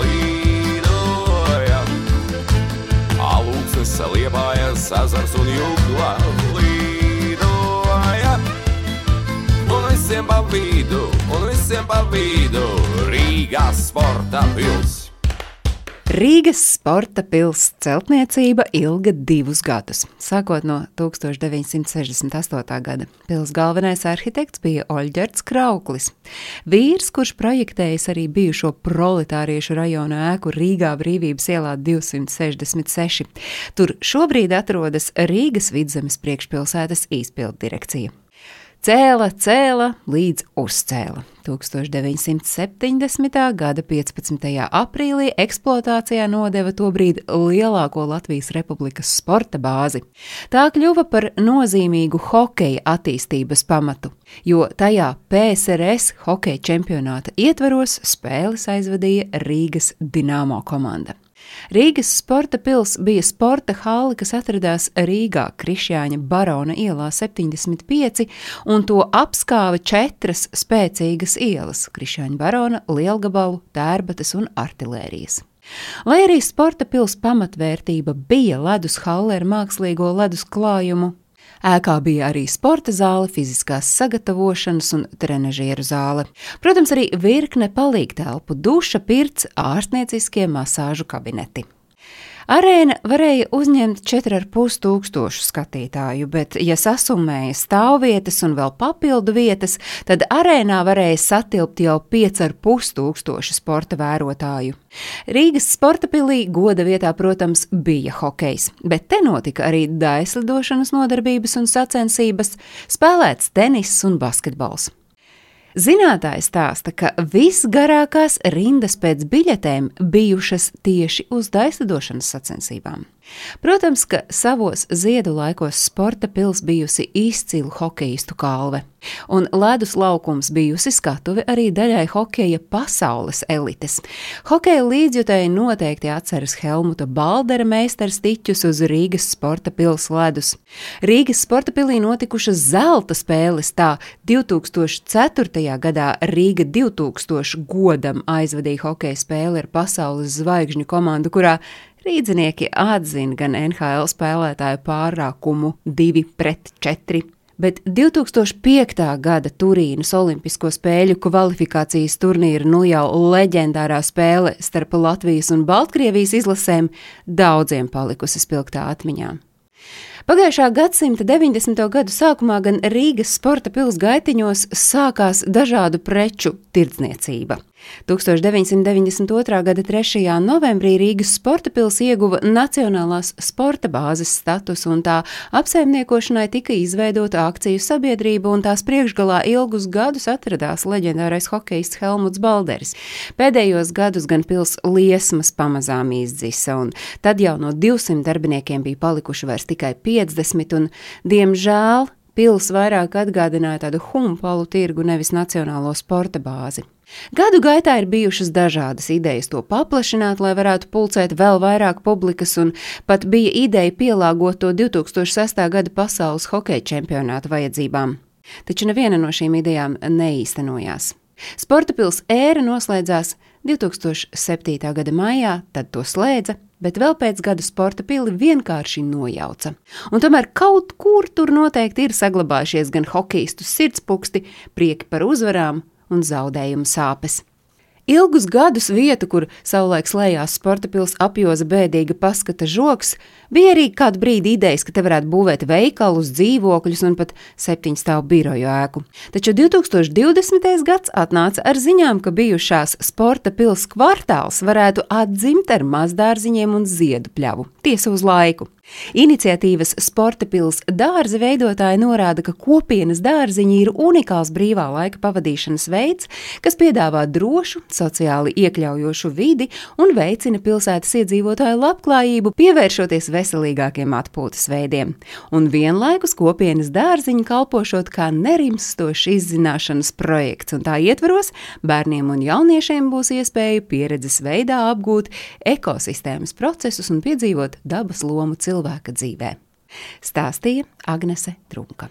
lidojam. Alūksnes, liepājas, ezers un jūgla lidojam. Un visiem pa vidu, un visiem pa vidu Rīgā sporta pils. Rīgas sporta pilsēta celtniecība ilga divus gadus. Sākot no 1968. gada, pilsētas galvenais arhitekts bija Oļģerts Krauklis. Vīrs, kurš projektējis arī bijušo proletāriešu rajona ēku Rīgā Brīvības ielā 266. Tur šobrīd atrodas Rīgas vidzemes priekšpilsētas izpildu direkcija. Cēla, cēla, līdz uzcēla. 1970. gada 15. aprīlī eksploatācijā nodeva tobrīd lielāko Latvijas Republikas sporta bāzi. Tā kļuva par nozīmīgu hokeja attīstības pamatu, jo tajā PSRS hokeja čempionāta ietvaros spēles aizvadīja Rīgas Dienāmo komanda. Rīgas sporta pils bija sporta hali, kas atradās Rīgā, Krišjāņa barona ielā 75, un to apskāva četras spēcīgas ielas - Krišjāņa barona, Lielgabalu, Tērbatas un artilērijas. Lai arī sporta pils pamatvērtība bija ledus halle ar mākslīgo ledus klājumu, Ēkā bija arī sporta zāle, fiziskās sagatavošanas un trenažieru zāle. Protams, arī virkne palīgtelpu, duša, pirts, ārstnieciskie masāžu kabineti. Arēna varēja uzņemt 4,5 tūkstošu skatītāju, bet, ja sasumēja stāvvietas un vēl papildu vietas, tad arēnā varēja satilpt jau 5,5 tūkstoši sporta vērotāju. Rīgas sporta pilī goda vietā, protams, bija hokejs, bet te notika arī daislidošanas nodarbības un sacensības, spēlēts teniss un basketbols. Zinātājs stāsta, ka visgarākās rindas pēc biļetēm bijušas tieši uz daislidošanas sacensībām. Protams, ka savos ziedu laikos sporta pils bijusi izcilu hokeistu kalve, un ledus laukums bijusi skatuve arī daļai hokeja pasaules elites. Hokeja līdzjutēji noteikti atceras Helmuta Baldera meistars tiķus uz Rīgas sporta pils ledus. Rīgas sporta pilī notikušas zelta spēles tā 2004. gadā Rīga 2000 godam aizvadīja hokeja spēli ar pasaules zvaigžņu komandu, kurā Rīdzinieki atzina gan NHL spēlētāju pārākumu 2 pret 4. Bet 2005. gada Turīnas Olimpisko spēļu kvalifikācijas turnīra nu jau leģendārā spēle starp Latvijas un Baltkrievijas izlasēm daudziem palikusi spilgtā atmiņā. Pagājušā gadsimta 90. gadu sākumā gan Rīgas sporta pilsgaitiņos sākās dažādu preču tirdzniecība. 1992. gada 3. novembrī Rīgas sporta pils ieguva Nacionālās sporta bāzes statusu, un tā apsaimniekošanai tika izveidota akciju sabiedrība, un tās priekšgalā ilgus gadus atradās leģendārais hokejists Helmuts Balderis. Pēdējos gadus gan pils liesmas pamazām izdzisa, un tad jau no 200 darbiniekiem bija palikuši vairs tikai 50, un, diemžēl, pils vairāk atgādināja tādu humpalu tirgu, nevis nacionālo sporta bāzi. Gadu gaitā ir bijušas dažādas idejas to paplašināt, lai varētu pulcēt vēl vairāk publikas, un pat bija ideja pielāgot to 2006. gada pasaules hokeja čempionāta vajadzībām. Taču neviena no šīm idejām neīstenojās. Sporta pils ēra noslēdzās 2007. gada maijā, tad to slēdza, bet vēl pēc gada sporta pili vienkārši nojauca. Un tomēr kaut kur tur noteikti ir saglabājušies gan hokeistu sirdspūksti, prieki par uzvarām un zaudējumu sāpes. Ilgus gadus vietu, kur savulaik slēdzās sporta pilsēta apjoza bēdīga paskata žoks, bija arī kādu brīdi idejas, ka te varētu būvēt veikalus, dzīvokļus un pat septiņu stāvu biroju ēku. Taču 2020. gads atnāca ar ziņām, ka bijušās sporta pilsētas kvartāls varētu atdzimt ar mazdārziņiem un ziedu pļavu. Tiesa uz laiku. Iniciatīvas Sporta pilsēta dārza veidotāji norāda, ka kopienas dārziņi ir unikāls brīvā laika pavadīšanas veids, kas piedāvā drošu, sociāli iekļaujošu vidi un veicina pilsētas iedzīvotāju labklājību, pievēršoties veselīgākiem atpūtas veidiem. Un vienlaikus kopienas dārziņi kalpošot kā nerimstošs izzināšanas projekts, un tā ietvaros bērniem un jauniešiem būs iespēja pieredzes veidā apgūt ekosistēmas procesus un piedzīvot dabas lomu cilvēka dzīvē. Stāstīja Agnese Trunka.